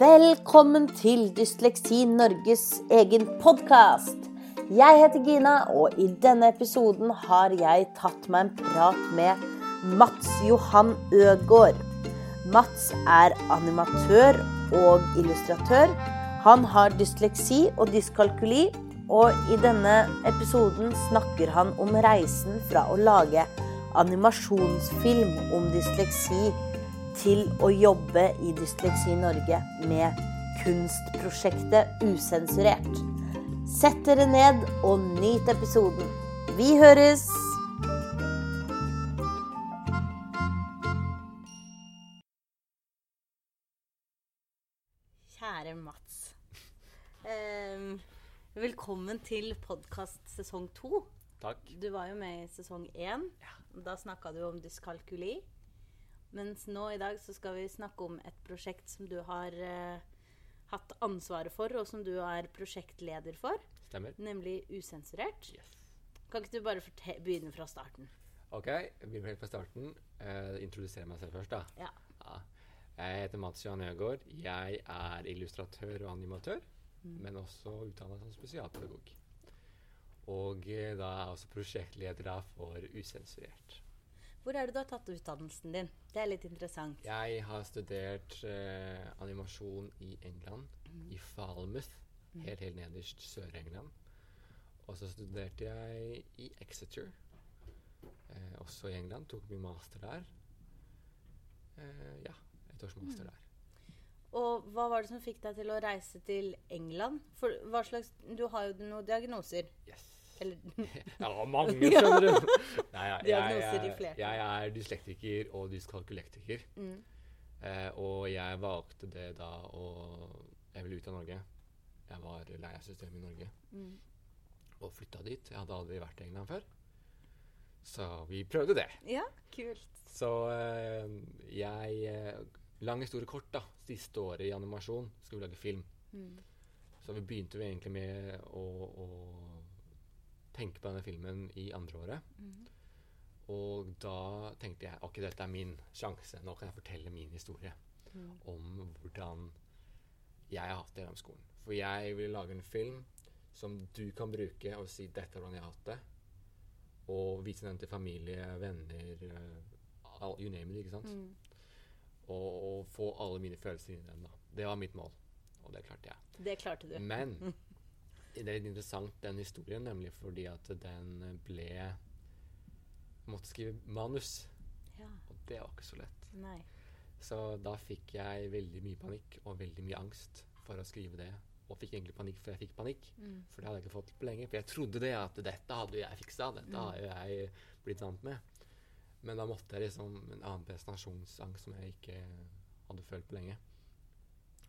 Velkommen til Dysleksi Norges egen podkast. Jeg heter Gina, og i denne episoden har jeg tatt meg en prat med Mats Johan Øgård. Mats er animatør og illustratør. Han har dysleksi og dyskalkuli, og i denne episoden snakker han om reisen fra å lage animasjonsfilm om dysleksi til å jobbe i Dysleksi Norge med kunstprosjektet Usensurert. Sett dere ned og nyt episoden. Vi høres! Kjære Mats. Ehm, velkommen til podkast sesong to. Takk. Du var jo med i sesong én. Da snakka du om dyskalkuli. Mens nå i dag så skal vi snakke om et prosjekt som du har eh, hatt ansvaret for, og som du er prosjektleder for, Stemmer. nemlig Usensurert. Yes. Kan ikke du bare begynne fra starten? Ok, jeg begynner helt fra starten. Uh, introdusere meg selv først, da. Ja. Ja. Jeg heter Mats Johan Øgaard. Jeg er illustratør og animatør, men også utdannet som spesialpedagog. Og eh, da er jeg også prosjektleder for Usensurert. Hvor er det du har tatt utdannelsen din? Det er litt interessant. Jeg har studert eh, animasjon i England, i Falmouth, helt, helt nederst Sør-England. Og så studerte jeg i Exeter, eh, også i England. Tok min master der. Eh, ja, et års master der. Og hva var det som fikk deg til å reise til England? For hva slags Du har jo noen diagnoser. Yes. Eller Ja, mange, skjønner du. Nei, ja, jeg, Diagnoser i jeg, jeg er dyslektiker og dyskalkulektiker. mm. Eh, og jeg valgte det da å Jeg ville ut av Norge. Jeg var lei av systemet i Norge. Mm. Og flytta dit. Jeg hadde aldri vært i England før. Så vi prøvde det. Ja, kult. Så eh, jeg eh, Lang historie kort, da. Siste året i animasjon skulle vi lage film. Mm. Så vi begynte vi egentlig med å, å tenke på denne filmen i andre året. Mm. Og da tenkte jeg ok, dette er min sjanse. Nå kan jeg fortelle min historie Mm. om hvordan jeg har hatt det gjennom skolen. For jeg vil lage en film som du kan bruke og si 'dette er hvordan jeg har hatt det'. Og vise den til familie, venner, eh, all, you name it. ikke sant? Mm. Og, og få alle mine følelser inn i den. da. Det var mitt mål, og det klarte jeg. Det klarte du. Men det er litt interessant, den historien, nemlig fordi at den ble måtte skrive manus, Ja. og det var ikke så lett. Nei. Så da fikk jeg veldig mye panikk og veldig mye angst for å skrive det. Og fikk egentlig panikk før jeg fikk panikk, Mm. for det hadde jeg ikke fått på lenge. For jeg trodde det at dette hadde jeg fiksa, dette Mm. har jo jeg blitt vant med. Men da måtte jeg liksom en annen prestasjonsangst som jeg ikke hadde følt på lenge.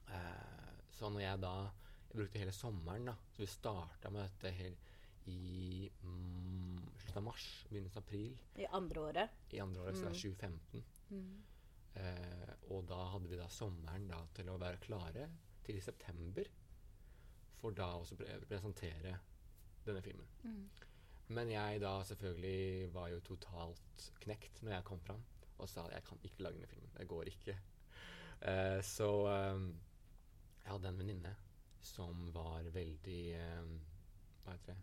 Eh, så når jeg da Jeg brukte hele sommeren, da. Så vi starta med dette her i mm, slutten av mars, begynnelsen av april I andre året. i andre året, så det Mm. er 2015. Mm. Eh, og da hadde vi da sommeren da til å være klare til i september, for da også pre presentere denne filmen. Mm. Men jeg da selvfølgelig var jo totalt knekt når jeg kom fram og sa jeg kan ikke lage denne filmen. Det går ikke. Eh, så eh, jeg hadde en venninne som var veldig eh, Hva heter det?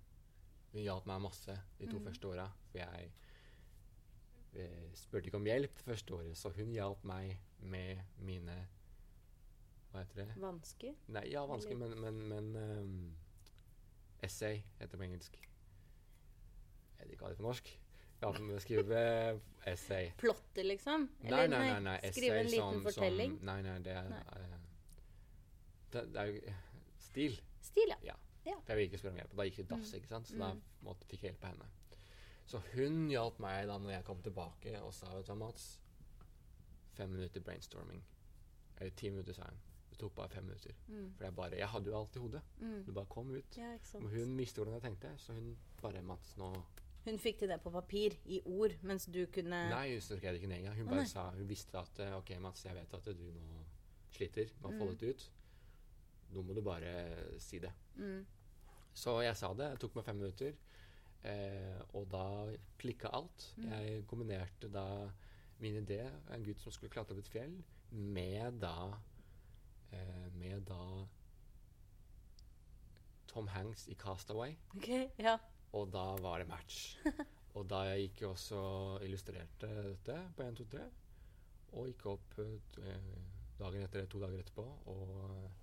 Hun hjalp meg masse de to mm. første åra. For jeg eh, spurte ikke om hjelp første året, så hun hjalp meg med mine Hva heter det? Vansker. Nei, ja, vansker, men, men, men um, Essay heter det på engelsk. Jeg vet ikke hva det er på norsk. Ja, skrive essay. Plotter, liksom? Nei, nei, nei. nei Skrive en liten som, fortelling? Som, nei, nei, det er, Nei. eh, det, det er jo stil. Stil, ja. Ja. Det ville ikke spørre om hjelp. og Da gikk det dass, Mm. ikke sant? Så Mm. da måtte, fikk jeg hjelp av henne. Så hun hjalp meg da når jeg kom tilbake og sa vet du hva, Mats, fem minutter brainstorming. Eller ti minutter, sa hun. Det tok bare fem minutter. Mm. For jeg bare Jeg hadde jo alt i hodet. Mm. Det bare kom ut. Ja, ikke. Men hun visste hvordan jeg tenkte, så hun bare Mats, nå Hun fikk til det på papir, i ord, mens du kunne Nei, hun skrev det ikke ned engang. Hun bare nei. sa Hun visste at eh, OK, Mats, jeg vet at du nå sliter med å få Mm. dette ut nå må du bare si det. Mm. Så jeg sa det. Det tok meg fem minutter. Eh, og da klikka alt. Mm. Jeg kombinerte da min idé, en gutt som skulle klatre opp et fjell, med da eh, Med da Tom Hanks i 'Castaway'. Okay, ja. Og da var det match. Og da jeg gikk jeg også illustrerte dette på 1, 2, 3. Og gikk opp eh, dagen etter, det to dager etterpå og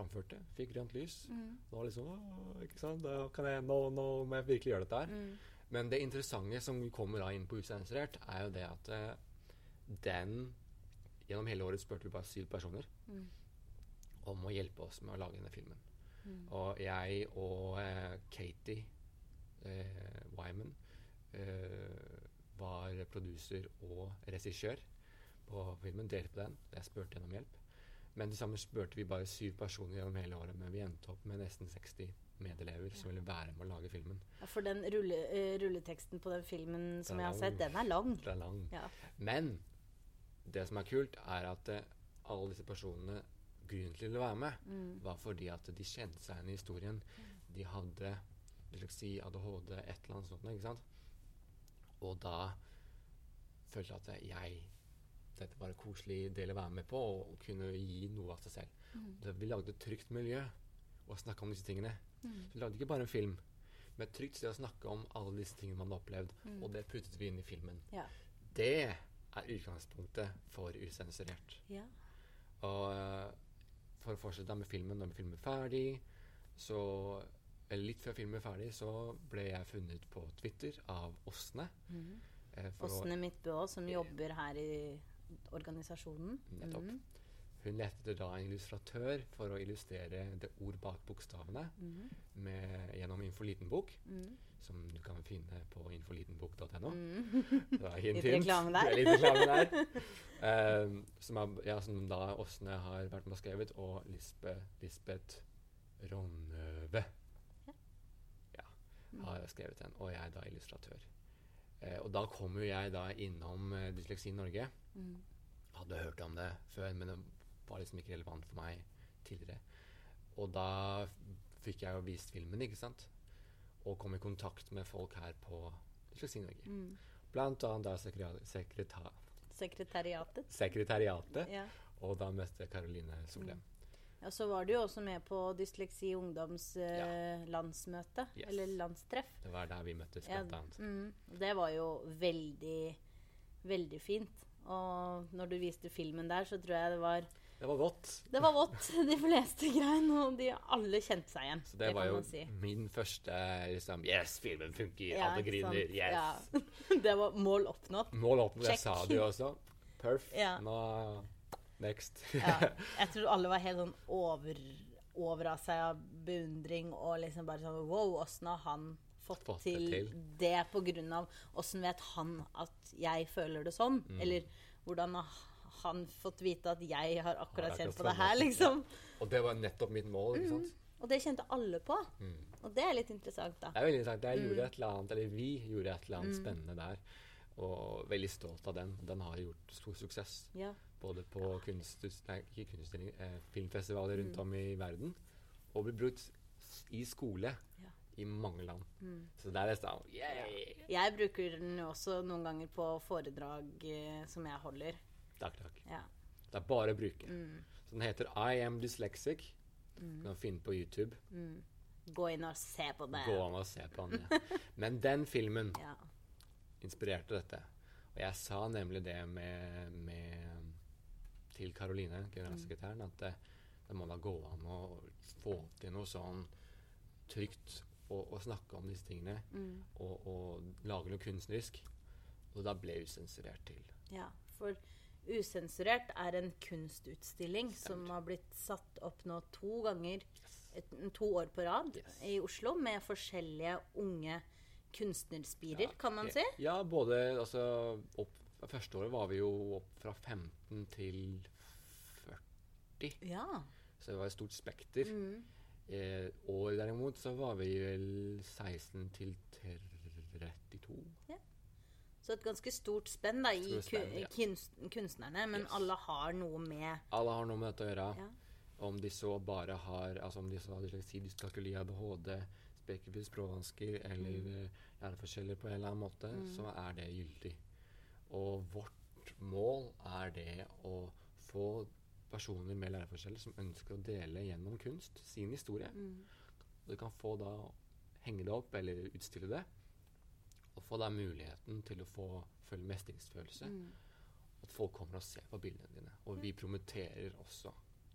framførte. Fikk grønt lys. Mm. Det liksom å, jeg, nå, nå må jeg virkelig gjøre dette her. Mm. Men det interessante som kommer da inn på Usensurert, er jo det at uh, den Gjennom hele året spurte vi bare syv personer Mm. om å hjelpe oss med å lage denne filmen. Mm. Og jeg og uh, Katie uh, Wyman var produser og regissør på filmen. Delte på den. Jeg spurte henne om hjelp. Men til sammen spurte vi bare syv personer gjennom hele året. Men vi endte opp med nesten 60 medelever som ville være med å lage filmen. Ja, For den rulle, uh, rulleteksten på den filmen som Den jeg har sett, den er lang. Den er lang. Ja. Men det som er kult, er at uh, alle disse personene Grunnen til å være med, Mm. var fordi at de kjente seg igjen i historien. De hadde dysleksi, ADHD, et eller annet sånt. Ikke sant? Og da følte jeg at jeg dette var en koselig del å være med på, og kunne gi noe av seg selv. Mm. Vi lagde et trygt miljø og snakka om disse tingene. Mm. Vi lagde ikke bare en film, men et trygt sted å snakke om alle disse tingene man har opplevd. Mm. Og det puttet vi inn i filmen. Ja. Det er utgangspunktet for usensurert. ja. Og eh, for å fortsette med filmen, når vi er ferdig, så litt før filmen er ferdig, så ble jeg funnet på Twitter av Åsne. Mm. eh, Åsne Midtbø som jobber her i organisasjonen. Nettopp. Mm. Hun lette da en illustratør for å illustrere det ord bak bokstavene mm. med, gjennom Infolitenbok, mm. som du kan finne på infolitenbok.no. Hint, Litt reklame der. Er Litt reklame der. Um, som, er, ja, som da Åsne har vært med og skrevet, og Lisbeth, Lisbeth Ronnøve ja, har skrevet den. Og jeg er da illustratør. Eh, og da kom jo jeg da innom eh, Dysleksi Norge. Mm. Hadde hørt om det før, men det var liksom ikke relevant for meg tidligere. Og da fikk jeg jo vist filmen, ikke sant? Og kom i kontakt med folk her på Dysleksi Norge. Mm. Blant annet da sekretari Sekretariatet. sekretariatet. Ja. Og da møtte jeg Karoline Solheim. Ja. Så var du jo også med på Dysleksi Ungdoms eh, landsmøte. Yes. Eller landstreff. Det var der vi møttes, Ja, blant annet. mm, det var jo veldig, veldig fint. Og når du viste filmen der, så tror jeg det var Det var vått. Det var vått. De fleste grein, og de alle kjente seg igjen. Så det, var jo si. min første liksom Yes, filmen funker! Ja, Alle griner! Yes! Ja. Det var mål oppnådd. Mål oppnådd. Jeg sa det jo også. Perf. Ja. Nå Next. Ja. Jeg tror alle var helt sånn over, over av seg av beundring og liksom bare sånn Wow, åssen har han fått, Fått det til, til. det på grunn av Åssen vet han at jeg føler det sånn? Mm. Eller hvordan har han fått vite at jeg har akkurat kjent på det her, liksom? Ja. Og det var nettopp mitt mål. ikke sant? Og det kjente alle på. Mm. Og det er litt interessant, da. Det er veldig interessant. Jeg Mm. gjorde et eller annet, eller vi gjorde et eller annet spennende der. Og veldig stolt av den. Den har gjort stor suksess. Ja. Både på kunst, nei, eh, filmfestivaler rundt Mm. om i verden. Og blir brukt i skole Ja. i mange land. Mm. Så det er nesten yeah! Jeg bruker den også noen ganger på foredrag eh, som jeg holder. Takk, takk. Ja. Det er bare å bruke. Mm. Så den heter I am dyslexic. Du kan finne på YouTube. Mm. Gå inn og se på det. Gå inn og se på den. Ja. Men den filmen Ja. inspirerte dette. Og jeg sa nemlig det med, med til Karoline, generalsekretæren, at det, det må da gå an å få til noe sånn trygt å, snakke om disse tingene. Mm. Og, og lage noe kunstnerisk. Og da ble usensurert til. ja. For Usensurert er en kunstutstilling som har blitt satt opp nå to ganger, et, to år på rad, Yes. i Oslo, med forskjellige unge kunstnerspirer, Ja, kan man si. Ja, både altså opp, Første året var vi jo opp fra 15 til 40. Ja. Så det var et stort spekter. Mm. Eh, år derimot så var vi vel 16 til 32. Så et ganske stort spenn da, i spenn, ja. kunst, kunstnerne, men Yes. alle har noe med Alle har noe med dette å gjøre. Ja. Om de så bare har altså om de så har dysleksi, dyskalkuli, ADHD, spekulative språkvansker eller Mm. eh, læreforskjeller på en eller annen måte, så er det gyldig. Og vårt mål er det å få personer med læreforskjeller som ønsker å dele gjennom kunst sin historie. Mm. Du kan få da henge det opp eller utstille det. Og få da muligheten til å få føle mestringsfølelse. Mm. At folk kommer og ser på bildene dine. Og vi promoterer også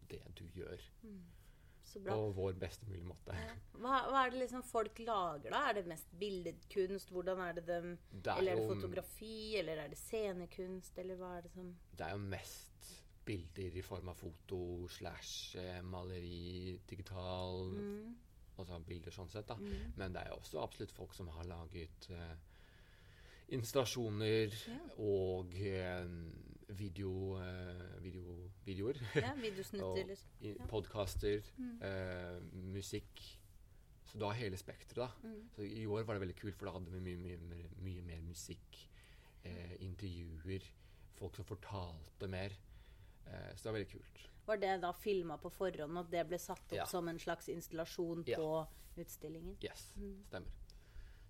det du gjør, bra. På vår beste mulige måte. Ja. Hva, hva er det liksom folk lager, da? Er det mest billedkunst? Hvordan er det dem Det er Eller er det fotografi? Eller er det scenekunst? Eller hva er det som Det er jo mest bilder i form av foto slash eh, maleri, digital Mm. Altså bilder sånn sett, da. Men det er jo også absolutt folk som har laget uh, installasjoner Ja. og eh, video, eh, video, videoer. Ja, videosnutter, og Ja. Podkaster, eh, musikk. Så har hele spekteret, da. Mm. Så I år var det veldig kult, for da hadde vi mye, mye, mer- mye mer musikk. Eh, intervjuer. Folk som fortalte mer. Eh, så det var veldig kult. Var det da filma på forhånd, og det ble satt opp Ja. som en slags installasjon på utstillingen? Yes, Mm. stemmer.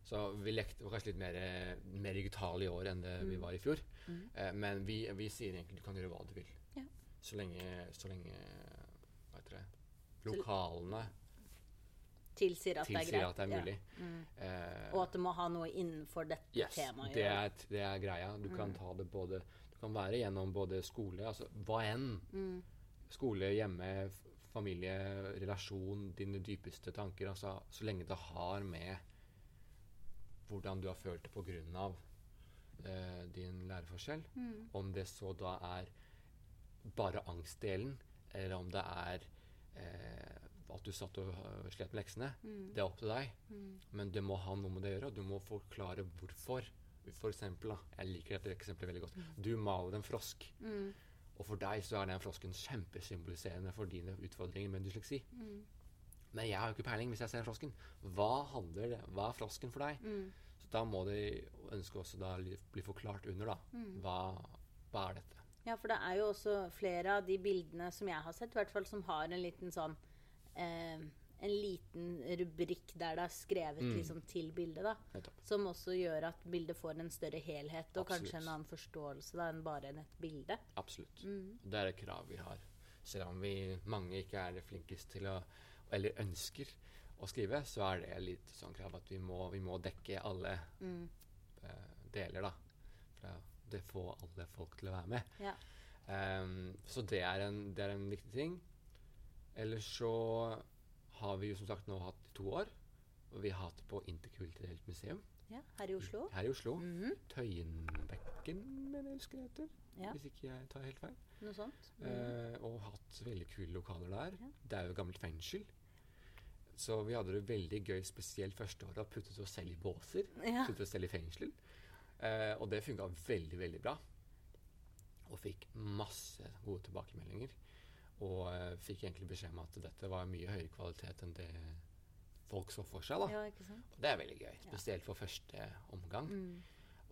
Så vi lekte kanskje litt mer, mer digitale i år enn det vi Mm. var i fjor. Mm. Eh, men vi, vi sier egentlig du kan gjøre hva du vil. Ja. Så lenge, så lenge Hva heter det Lokalene Tilsier at det er at det er Ja. Mm. Eh, Og at det må ha noe innenfor dette yes, temaet. det er, det er greia. Du kan Mm. ta det både Du kan være gjennom både skole, altså hva enn. Mm. Skole, hjemme, familie, relasjon, dine dypeste tanker. Altså så lenge det har med hvordan du har følt det av eh, din læreforskjell. Mm. Om det så da er bare angstdelen, eller om det er eh, at du satt og øh, slet med leksene. Mm. Det er opp til deg. Mm. Men det må ha noe med det å gjøre, og du må forklare hvorfor. For eksempel, da, jeg liker dette eksempelet veldig godt. Du maler en frosk, Mm. og for deg så er den frosken kjempesymboliserende for dine utfordringer med dysleksi. Mm. Men jeg har jo ikke peiling hvis jeg ser frosken. Hva handler det? Hva er frosken for deg? Mm. Så da må det ønske også da bli forklart under, da. Mm. Hva, hva er dette? Ja, for det er jo også flere av de bildene som jeg har sett, i hvert fall som har en liten sånn eh, En liten rubrikk der det er skrevet Mm. liksom til bildet, da. Som også gjør at bildet får en større helhet og kanskje en annen forståelse da, enn bare et bilde. Absolutt. Mm. Det er et krav vi har. Selv om vi mange ikke er flinkest til å Eller ønsker å skrive, så er det litt sånn krav at vi må, vi må dekke alle Mm. eh, deler, da. For det får alle folk til å være med. Ja. Um, så det er, en, det er en viktig ting. Ellers så har vi jo som sagt nå hatt i to år. Og vi har hatt på Interkulturelt museum ja. Her i Oslo. her i Oslo. Mhm. Tøyenbekken, mener jeg husker det heter. Ja, Hvis ikke jeg tar helt feil. noe sånt. Mm. Eh, og hatt veldig kule lokaler der. Ja. Det er jo gammelt fengsel. Så vi hadde det veldig gøy spesielt første året puttet oss selv i båser. Ja. Puttet oss selv i fengsel. Eh, og det funka veldig, veldig bra. Og fikk masse gode tilbakemeldinger. Og eh, fikk egentlig beskjed om at dette var mye høyere kvalitet enn det folk så for seg. da. ja? Og det er veldig gøy, spesielt for første omgang. Mm.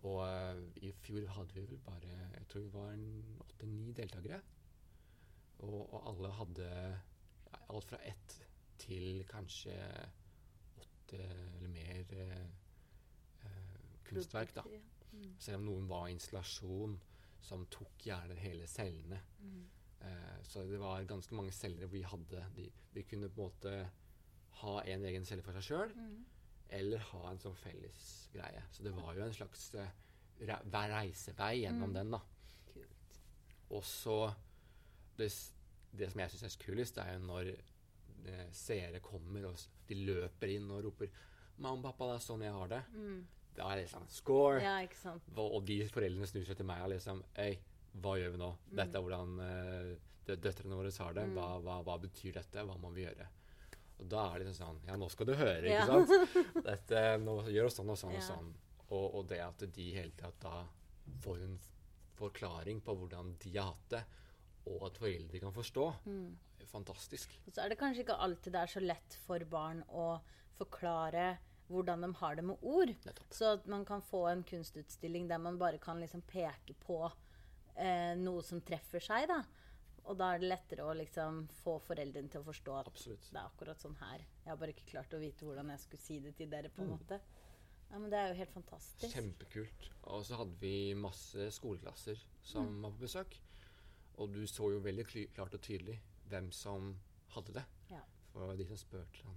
Og uh, i fjor hadde vi vel bare Jeg tror vi var åtte-ni deltakere. Og, og alle hadde ja, alt fra ett til kanskje åtte eller mer eh, kunstverk, da. Mm. Selv om noen var installasjon som tok gjerne hele cellene. Mm. Uh, så det var ganske mange celler vi hadde. De, vi kunne på en måte ha en egen celle for seg sjøl, Mm. eller ha en sånn felles greie. Så det var jo en slags eh, re reisevei gjennom Mm. den, da. Kult. Og så det, det som jeg syns er kulest, er jo når eh, seere kommer og de løper inn og roper 'Mamma, pappa, det er sånn jeg har det'. Mm. Da er det sånn Score! Ja, ikke sant. Og, og de foreldrene snur seg til meg og liksom Øy, hva gjør vi nå? Mm. Dette er hvordan eh, døtrene våre har det. Mm. Hva, hva, hva betyr dette? Hva må vi gjøre? Og da er det liksom sånn Ja, nå skal du høre, ikke sant? Dette, nå gjør oss sånn og sånn og sånn. Og, og det at de hele tida da får en forklaring på hvordan de har hatt det, og at foreldre kan forstå, Mm. fantastisk. Og så er det kanskje ikke alltid det er så lett for barn å forklare hvordan de har det med ord. Nettopp. Så at man kan få en kunstutstilling der man bare kan liksom peke på eh, noe som treffer seg. da. Og da er det lettere å liksom få foreldrene til å forstå at Absolutt. det er akkurat sånn her. Jeg har bare ikke klart å vite hvordan jeg skulle si det til dere. på en Mm. måte. Ja, Men det er jo helt fantastisk. Kjempekult. Og så hadde vi masse skoleklasser som Mm. var på besøk. Og du så jo veldig klart og tydelig hvem som hadde det. Ja. For de som spurte sånn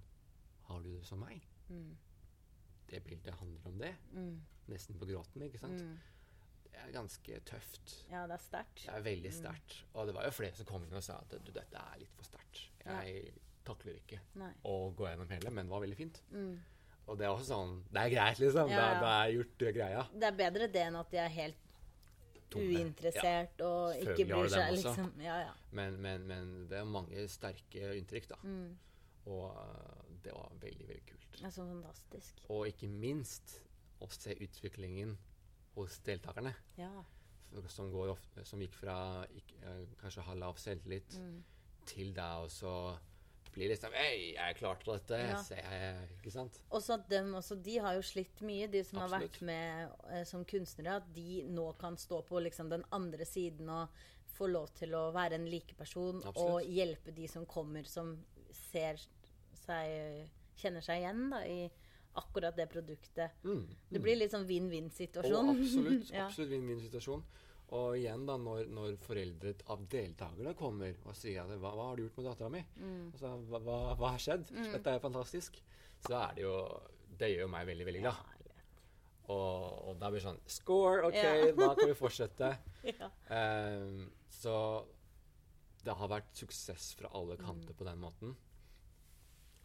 Har du det som meg? Mm. Det bildet handler om det. Mm. Nesten på gråten, ikke sant? Mm. Er ganske tøft. Ja, det er sterkt. Det er veldig sterkt. Og det var jo flere som kom inn og sa at du, dette er litt for sterkt. Ja. Jeg takler ikke Nei. å gå gjennom hele, men det var veldig fint. Mm. Og det er også sånn Det er greit, liksom. Ja, ja. da er gjort greia. Det er bedre det enn at de er helt Tomme. uinteressert og ikke bryr seg, liksom. Ja, ja. Men, men, men det er mange sterke inntrykk, da. Mm. Og uh, det var veldig, veldig kult. Det er så fantastisk. Og ikke minst å se utviklingen hos deltakerne. Ja. Som, går ofte, som gikk fra ikke, eh, kanskje å ha lav selvtillit Mm. til da også så bli liksom Hei, jeg klarte dette. Ja. Jeg, ikke sant? Også at dem også, de har jo slitt mye, de som har vært med eh, som kunstnere. At de nå kan stå på liksom, den andre siden og få lov til å være en likeperson og hjelpe de som kommer, som ser seg Kjenner seg igjen da, i akkurat det produktet. Mm. Det blir litt sånn vinn-vinn-situasjon. Absolutt. ja. absolutt vinn-vinn-situasjon. Og igjen, da, når, når foreldre av deltakerne kommer og sier at hva, 'Hva har du gjort med dattera mi?' Mm. Altså, hva, hva, 'Hva har skjedd?' Dette er jo fantastisk. Så er det jo Det gjør jo meg veldig, veldig glad. Og, og da blir det sånn Score! OK, Ja. da kan vi fortsette. Ja. Ehm, så det har vært suksess fra alle kanter på den måten.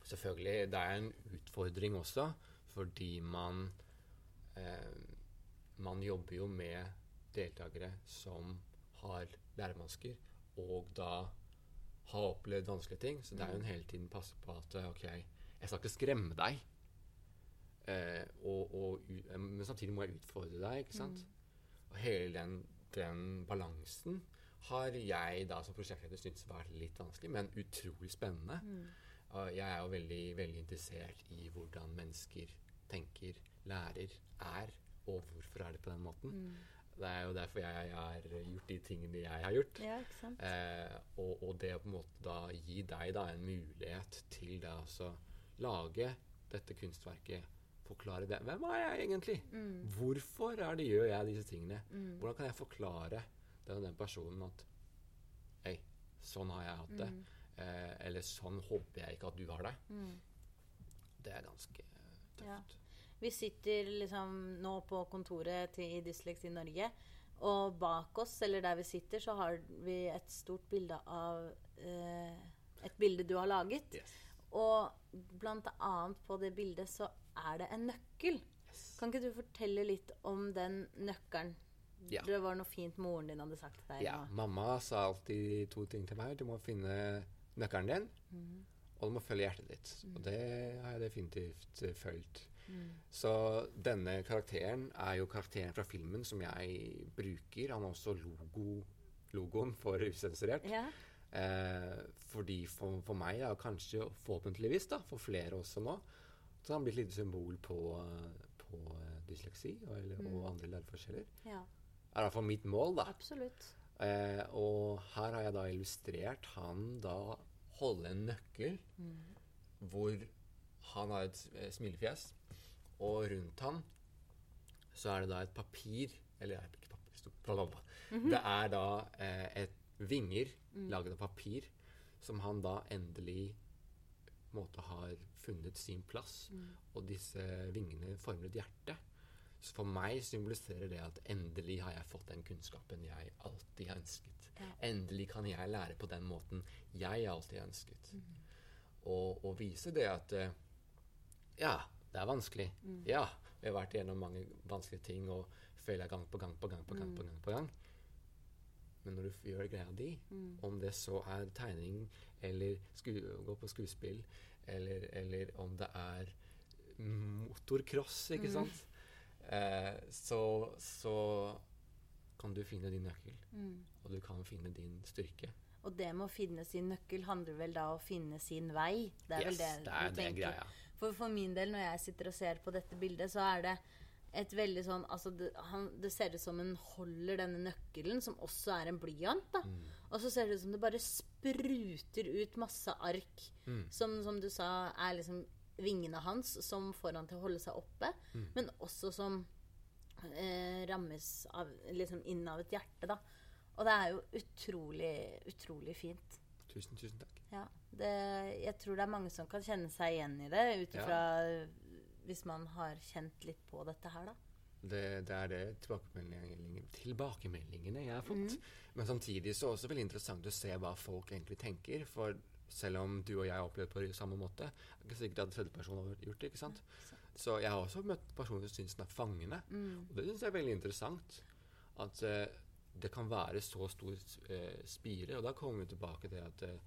Selvfølgelig, det er en utfordring også, fordi man eh, Man jobber jo med deltakere som har lærevansker, og da har opplevd vanskelige ting. Så det er jo en hele tiden passe på at OK, jeg skal ikke skremme deg. Eh, og, og, eh, men samtidig må jeg utfordre deg, ikke sant? Og hele den, den balansen har jeg da som prosjektleder syntes var litt vanskelig, men utrolig spennende. Og jeg er jo veldig, veldig interessert i hvordan mennesker tenker, lærer, er, og hvorfor er det på den måten. Det er jo derfor jeg har gjort de tingene jeg har gjort. ja? Eh, og, og det å på en måte da gi deg da en mulighet til å altså lage dette kunstverket, forklare det. Hvem er jeg egentlig? Hvorfor er det gjør jeg disse tingene? Hvordan kan jeg forklare den og den personen at Hei, sånn har jeg hatt det. Eh, eller sånn håper jeg ikke at du har det. Det er ganske eh, tøft. Ja. Vi sitter liksom nå på kontoret til i Dysleksi Norge, og bak oss, eller der vi sitter, så har vi et stort bilde av eh, Et bilde du har laget. Yes. Og blant annet på det bildet så er det en nøkkel. Yes. Kan ikke du fortelle litt om den nøkkelen? Ja. Det var noe fint moren din hadde sagt til deg. Ja, mamma sa alltid to ting til meg. Du må finne nøkkelen din, mm. og du må følge hjertet ditt. Og det har jeg definitivt følt. fulgt. Mm. Så denne karakteren er jo karakteren fra filmen som jeg bruker. Han er også logo, logoen for Usensurert. Ja. Eh, fordi for, for meg, da, kanskje forhåpentligvis da, for flere også nå, så har han blitt et lite symbol på, eh, på eh, dysleksi og, eller, Mm. og andre læreforskjeller. ja. Det er i hvert fall mitt mål, da. Absolutt. Eh, og her har jeg da illustrert han da holde en nøkkel hvor han har et eh, smilefjes, og rundt han så er det da et papir Eller ikke papir, stort, bla, bla. Det er da eh, et vinger laget av papir som han da endelig måte har funnet sin plass. Og disse vingene former et hjerte. Så for meg symboliserer det at endelig har jeg fått den kunnskapen jeg alltid har ønsket. Ja. Endelig kan jeg lære på den måten jeg alltid har ønsket. Og, og vise det at eh, ja, det er vanskelig. Ja, vi har vært igjennom mange vanskelige ting og feila gang på gang på gang på gang. på gang på gang. Men når du gjør greia di, om det så er tegning eller gå på skuespill, eller, eller om det er motorcross, ikke sant, eh, så, så kan du finne din nøkkel. Og du kan finne din styrke. Og det med å finne sin nøkkel handler vel da om å finne sin vei? Det er Yes, vel det, det er du det tenker? greia. For, for min del, når jeg sitter og ser på dette bildet, så er det et veldig sånn altså det, han, det ser ut som en holder denne nøkkelen, som også er en blyant. Mm. Og så ser det ut som det bare spruter ut masse ark, Mm. som, som du sa, er liksom vingene hans som får han til å holde seg oppe, Mm. men også som eh, rammes av, liksom inn av et hjerte. da. Og det er jo utrolig, utrolig fint. Tusen, tusen takk. Ja, det, jeg tror det er mange som kan kjenne seg igjen i det, ut Ja. hvis man har kjent litt på dette her, da. Det, det er det tilbakemeldingene, tilbakemeldingene jeg har fått. Men samtidig så er det også veldig interessant å se hva folk egentlig tenker. For selv om du og jeg har opplevd på samme måte, Det er ikke sikkert at tredjeperson har gjort det. ikke sant? Så jeg har også møtt personer som syns den er fangende. Og det syns jeg er veldig interessant. At eh, det kan være så stor eh, spire. Og da kommer vi tilbake til at eh,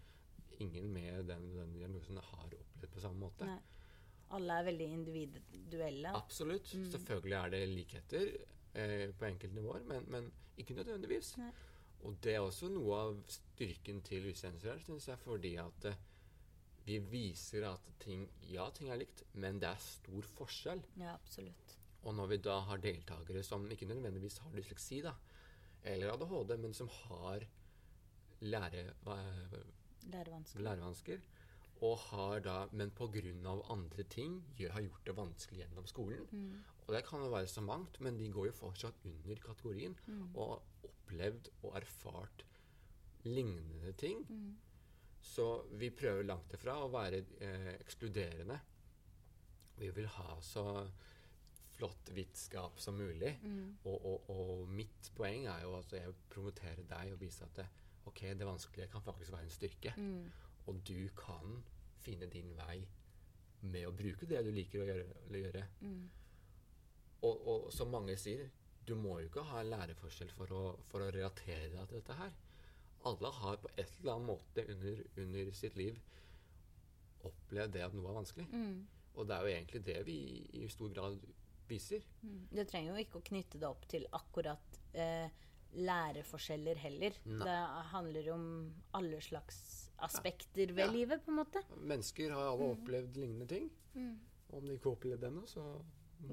ingen med den, den diagnosen har opplevd på samme måte. Nei. Alle er veldig individuelle. Absolutt. Selvfølgelig er det likheter eh, på enkelte nivåer, men, men ikke nødvendigvis. Nei. Og det er også noe av styrken til usensurert, syns jeg, fordi at eh, vi viser at ting Ja, ting er likt, men det er stor forskjell. Ja, absolutt. Og når vi da har deltakere som ikke nødvendigvis har dysleksi, da, eller ADHD, men som har lære, Lærevansker. lærevansker, og har da, men pga. andre ting gjør, har gjort det vanskelig gjennom skolen. Og det kan jo være så mangt, men de går jo fortsatt under kategorien og har opplevd og erfart lignende ting. Så vi prøver langt ifra å være eh, ekskluderende. Vi vil ha så flott vitskap som mulig. Og, og, og mitt poeng er jo at jeg promoterer deg og viser at det, ok, det vanskelige kan faktisk være en styrke. Og du kan finne din vei med å bruke det du liker å gjøre. Å gjøre. Og, og som mange sier, du må jo ikke ha læreforskjell for å, for å relatere deg til dette her. Alle har på et eller annet måte under, under sitt liv opplevd det at noe er vanskelig. Og det er jo egentlig det vi i stor grad viser. Du trenger jo ikke å knytte det opp til akkurat eh, læreforskjeller heller. Nei. Det handler om alle slags aspekter ved Ja. livet, på en måte. Mennesker har alle opplevd lignende ting. Og om de ikke har opplevd det ennå, så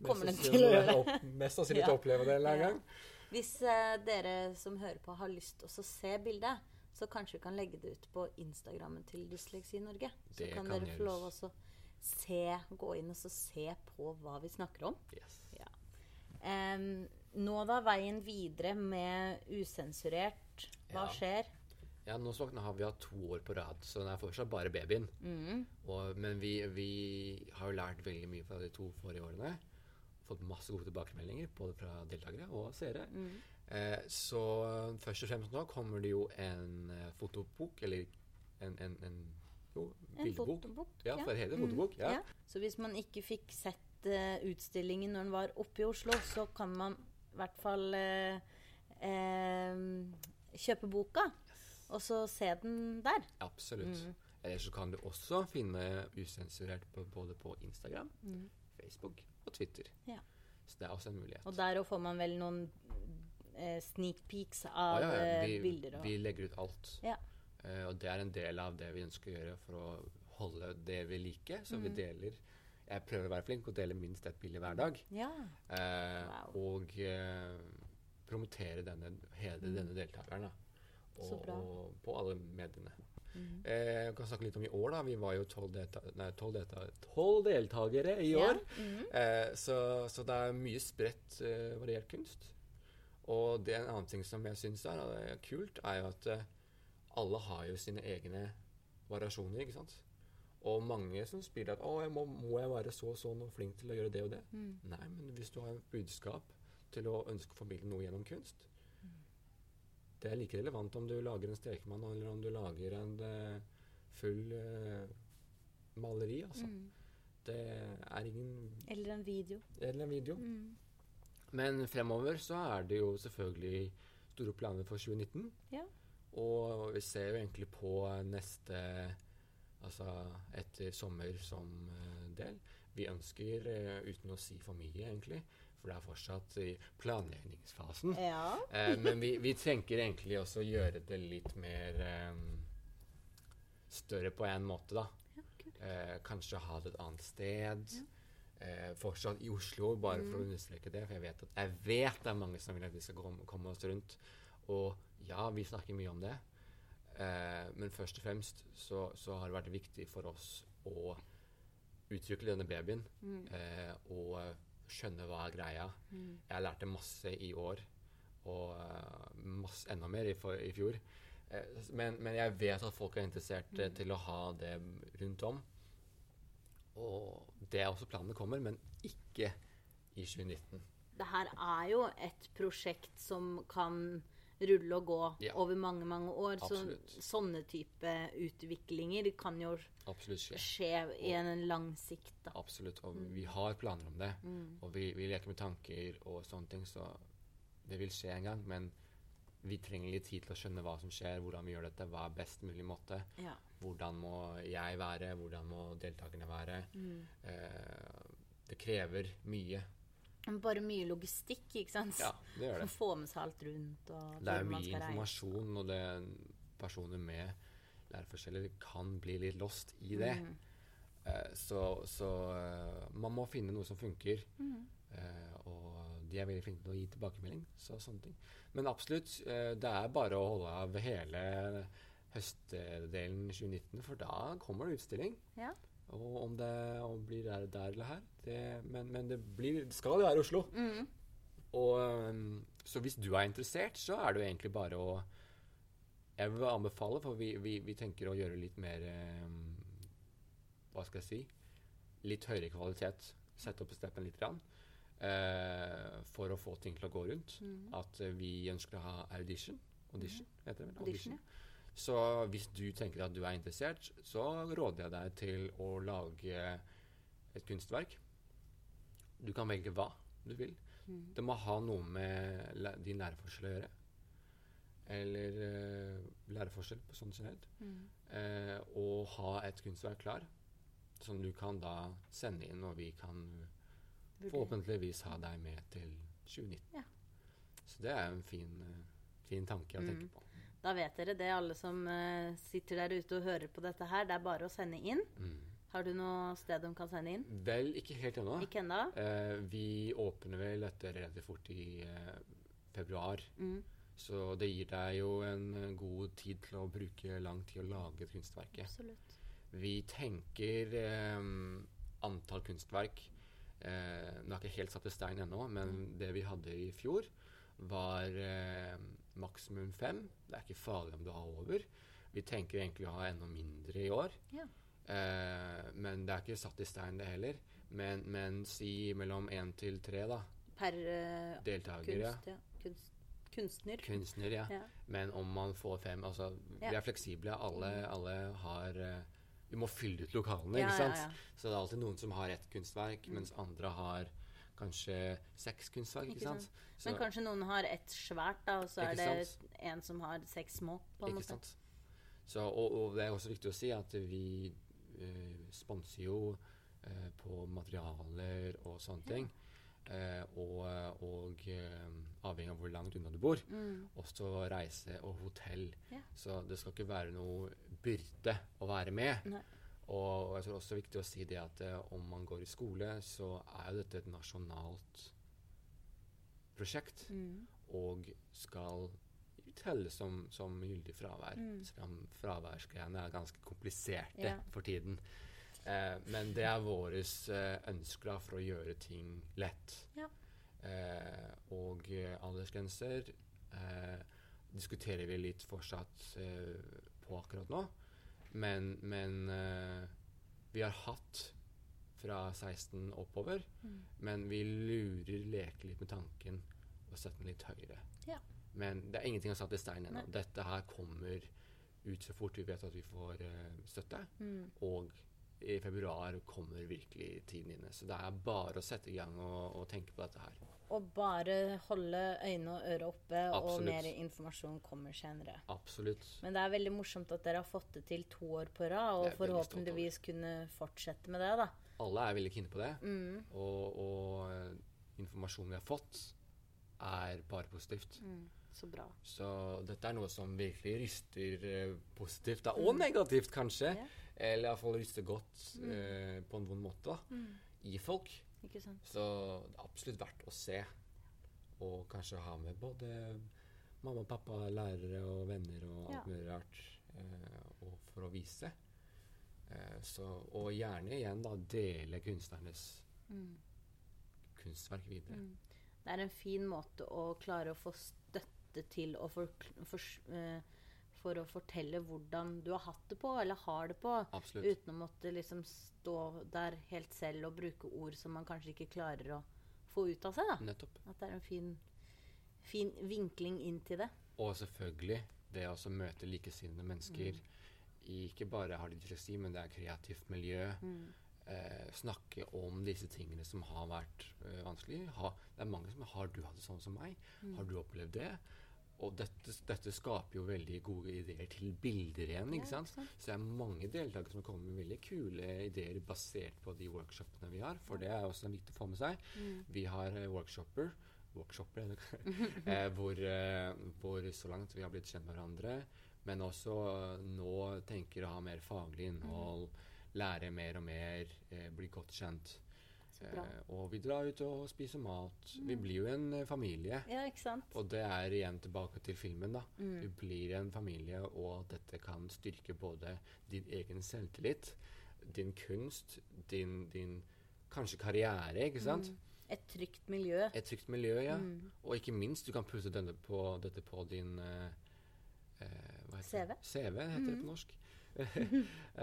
Kommer den til å gjøre det. opp- Mest sannsynlig Ja. til å oppleve det en eller annen gang. Hvis uh, dere som hører på, har lyst til å se bildet, så kanskje vi kan legge det ut på Instagrammen til Dysleksi Norge. Så kan, kan dere få lov til å se, gå inn og se på hva vi snakker om. Yes. Ja. Um, nå da, veien videre med usensurert. Hva Ja. skjer? Ja, nå så, har vi hatt to år på rad, så den er fortsatt bare babyen. Og, men vi, vi har jo lært veldig mye fra de to forrige årene. Fått masse gode tilbakemeldinger, både fra deltakere og seere. Eh, så først og fremst nå kommer det jo en eh, fotobok, eller en, en, en jo, En bildebok. fotobok, Ja, for det heter fotobok. Ja. Ja. Så hvis man ikke fikk sett uh, utstillingen når den var oppe i Oslo, så kan man i hvert fall uh, uh, kjøpe boka, og så se den der. Absolutt. Eller så kan du også finne usensurert på, både på Instagram, Facebook og Twitter. Ja. Så det er også en mulighet. Og der får man vel noen eh, sneak peeks av ja, ja. eh, Vi, bilder og vi legger ut alt. Ja. Eh, og det er en del av det vi ønsker å gjøre for å holde det vi liker. Så Mm. vi deler Jeg prøver å være flink og dele minst ett bilde hver dag. ja. Eh, Wow. Og eh, promotere denne, hedre denne deltakeren. Da. Og, Mm. Mm. og på alle mediene. Eh, jeg kan snakke litt om i år. da Vi var jo tolv delta delta deltakere i Ja, år. Eh, så, så det er mye spredt, eh, variert kunst. Og det er en annen ting som jeg syns er, er kult, er jo at eh, alle har jo sine egne variasjoner, ikke sant? Og mange som spiller at 'Å, jeg må, må jeg være så og sånn og flink til å gjøre det og det?' Nei, men hvis du har et budskap til å ønske å formidle noe gjennom kunst Det er like relevant om du lager en stekemann eller om du lager en uh, full uh, maleri, altså. Det er ingen Eller en video. Eller en video. Mm. Men fremover så er det jo selvfølgelig store planer for 2019. Ja. Og vi ser jo egentlig på neste Altså etter sommer som eh, del. Vi ønsker, uten å si for mye egentlig, for det er fortsatt i planleggingsfasen. Ja. Eh, men vi, vi tenker egentlig også å gjøre det litt mer eh, større på en måte, da. Eh, kanskje ha det et annet sted. Eh, fortsatt i Oslo, bare for å understreke det. For jeg vet, at, jeg vet det er mange som vil at vi skal komme, komme oss rundt. Og ja, vi snakker mye om det. Eh, men først og fremst så, så har det vært viktig for oss å utvikle denne babyen. Eh, og skjønne hva er greia. Jeg lærte masse i år, og eh, masse, enda mer i, for, i fjor. Eh, men, men jeg vet at folk er interessert mm. til å ha det rundt om. Og det er også planen det kommer, men ikke i 2019. Det her er jo et prosjekt som kan rulle og gå Ja. over mange, mange år. Absolutt. Så sånne type utviklinger kan jo skje. skje i en lang sikt, da. Absolutt. Og vi har planer om det. Mm. Og vi, vi leker med tanker og sånne ting, så det vil skje en gang. Men vi trenger litt tid til å skjønne hva som skjer, hvordan vi gjør dette, hva er best mulig måte. Ja. Hvordan må jeg være, hvordan må deltakerne være. Mm. Eh, det krever mye. Bare mye logistikk, ikke sant? Ja, det gjør det. Få med seg alt rundt. Det er mye informasjon, og det, personer med læreforskjeller kan bli litt lost i det. Mm. Eh, så så uh, man må finne noe som funker. Mm. Eh, og de er veldig flinke til å gi tilbakemelding. Så sånne ting. Men absolutt, det er bare å holde av hele høstdelen 2019, for da kommer det utstilling. Ja. Og om det om blir der, der eller her det, Men, men det, blir, det skal jo være Oslo. Mm. Og, um, så hvis du er interessert, så er det jo egentlig bare å Jeg vil anbefale, for vi, vi, vi tenker å gjøre litt mer um, Hva skal jeg si Litt høyere kvalitet. Sette opp steppen litt. Grann, eh, for å få ting til å gå rundt. Mm. At eh, vi ønsker å ha audition. Audition, heter det vel? Audition, Så hvis du tenker at du er interessert, så råder jeg deg til å lage et kunstverk. Du kan velge hva du vil. Mm. Det må ha noe med din læreforskjell å gjøre. Eller uh, læreforskjell på sånn generelt. Mm. Uh, og ha et kunstverk klar, som du kan da sende inn, og vi kan forhåpentligvis ha deg med til 2019. Ja. Så det er en fin, uh, fin tanke å Mm. tenke på. Da vet dere det, alle som uh, sitter der ute og hører på dette her. Det er bare å sende inn. Mm. Har du noe sted de kan sende inn? Vel, ikke helt ennå. Ikke enda. Eh, vi åpner vel dette relativt fort i eh, februar. Mm. Så det gir deg jo en eh, god tid til å bruke lang tid å lage et kunstverk. Absolutt. Vi tenker eh, antall kunstverk eh, Nå er ikke helt satt i stein ennå, men det vi hadde i fjor, var eh, maksimum fem. Det er ikke farlig om du har over. Vi tenker egentlig å ha enda mindre i år. Ja. Eh, men det er ikke satt i stein, det heller. Men, men si mellom én til tre, da. Per uh, deltaker. kunst, ja. Kunst, kunstner. Kunstner, ja. Ja. Men om man får fem Altså, vi er fleksible. Alle, alle har uh, Vi må fylle ut lokalene, Ja, ikke sant? ja. Så det er alltid noen som har ett kunstverk, Mm. mens andre har kanskje seks kunstverk, ikke, sant? sant. Men kanskje noen har ett svært, da, og så er det en som har seks små. på en Ikke måte. sant? Så, og, og det er også viktig å si at vi uh, sponser jo uh, på materialer og sånne ting. Uh, og og avhengig av hvor langt unna du bor. Mm. Også reise og hotell. Ja. Så det skal ikke være noe byrde å være med. Nei. Og jeg tror også det er viktig å si det at eh, om man går i skole, så er jo dette et nasjonalt prosjekt. Mm. Og skal telle som, som gyldig fravær. Mm. Selv om fraværsgreiene er ganske kompliserte yeah. for tiden. Eh, men det er våre eh, ønsker for å gjøre ting lett. Ja. Eh, og aldersgrenser eh, diskuterer vi litt fortsatt eh, på akkurat nå. Men, men uh, vi har hatt fra 16 oppover. Mm. Men vi lurer, leker litt med tanken og setter den litt høyere. Ja. Men det er ingenting satt i stein ennå. Dette her kommer ut så fort vi vet at vi får uh, støtte. Mm. Og i februar kommer virkelig tiden inne. Så det er bare å sette i gang og, og tenke på dette her. Og bare holde øyne og ører oppe, og mer informasjon kommer senere. Absolutt. Men det er veldig morsomt at dere har fått det til to år på rad, og forhåpentligvis kunne fortsette med det, da. Alle er veldig kine på det. Mm. Og, og informasjonen vi har fått, er bare positivt. Mm. Så bra. Så dette er noe som virkelig ryster eh, positivt, da. og negativt kanskje. Yeah. Eller iallfall ryster godt eh, på en vond måte da, Mm. i folk. Så det er absolutt verdt å se. Og kanskje ha med både mamma, og pappa, lærere og venner og alt Ja. mulig rart. Eh, og for å vise. Eh, så, og gjerne igjen da dele kunstnernes Mm. kunstverk videre. Mm. Det er en fin måte å klare å få støtte til å for, for, eh, for å fortelle hvordan du har hatt det på, eller har det på. Absolutt. Uten å måtte liksom stå der helt selv og bruke ord som man kanskje ikke klarer å få ut av seg. da. Nettopp. At det er en fin, fin vinkling inn til det. Og selvfølgelig det å møte likesinnede mennesker. i Ikke bare har de dysleksi, men det er kreativt miljø. Eh, snakke om disse tingene som har vært ø, vanskelig. Ha, det er mange som har du hatt det sånn som meg? Har du opplevd det? Og dette, dette skaper jo veldig gode ideer til bilder igjen. ikke sant? Så det er mange deltakere som kommer med veldig kule ideer basert på de workshopene vi har. For det er også viktig å få med seg. Vi har workshoper, workshopper, workshopper eh, hvor, eh, hvor så langt vi har blitt kjent med hverandre, men også eh, nå tenker å ha mer faglig innhold, lære mer og mer, eh, bli godt kjent. Bra. Eh, og vi drar ut og spiser mat. Vi blir jo en eh, familie. Ja, ikke sant? Og det er igjen tilbake til filmen. da. Mm. Du blir en familie, og dette kan styrke både din egen selvtillit, din kunst, din, din kanskje karriere, ikke sant? Et trygt miljø. Et trygt miljø, ja. Mm. Og ikke minst, du kan putte denne på, dette på din eh, eh, det? CV heter det på norsk.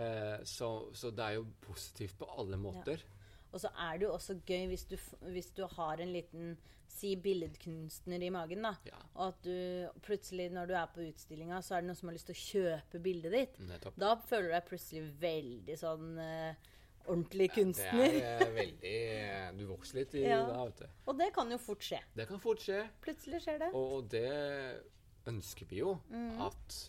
eh, så, så det er jo positivt på alle måter. Og så er det jo også gøy hvis du, hvis du har en liten si billedkunstner i magen, da. Ja, Og at du plutselig, når du er på utstillinga, så er det noen som har lyst til å kjøpe bildet ditt. nettopp. Da føler du deg plutselig veldig sånn uh, ordentlig kunstner. Det er eh, veldig eh, Du vokser litt i Ja. det, vet du. Og det kan jo fort skje. Det kan fort skje. Plutselig skjer det. Og, og det ønsker vi jo at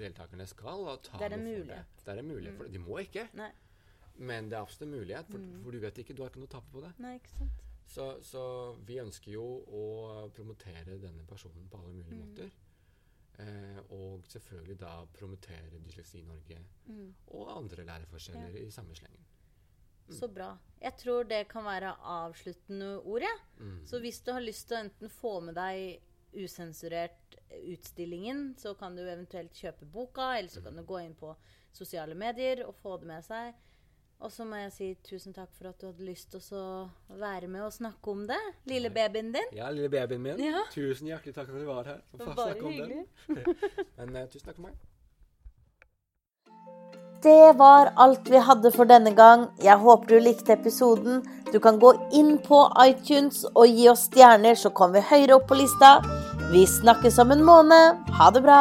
deltakerne skal. Og ta Mm. Det er en mulighet. Mm. Det. det er en mulighet for det. De må ikke, Nei, men det er absolutt en mulighet. For, Mm. for du vet ikke, du har ikke noe å tape på det. nei, ikke sant. Så, så vi ønsker jo å promotere denne personen på alle Mm. mulige måter. Eh, og selvfølgelig da promotere Dysleksi Norge Mm. og andre læreforskjeller i samme slengen. Så bra. Jeg tror det kan være avsluttende ord, jeg. Mm. Så hvis du har lyst til å enten få med deg usensurert utstillingen, så kan du eventuelt kjøpe boka, eller så kan du gå inn på sosiale medier og få det med seg. Og så må jeg si tusen takk for at du hadde lyst til å være med og snakke om det. Lille babyen din. Ja, lille babyen min. Ja. Tusen hjertelig takk for at du var her. og Det var om den. hyggelig. Men uh, tusen takk for meg. Det var alt vi hadde for denne gang. Jeg håper du likte episoden. Du kan gå inn på iTunes og gi oss stjerner, så kommer vi høyere opp på lista. Vi snakkes om en måned. Ha det bra!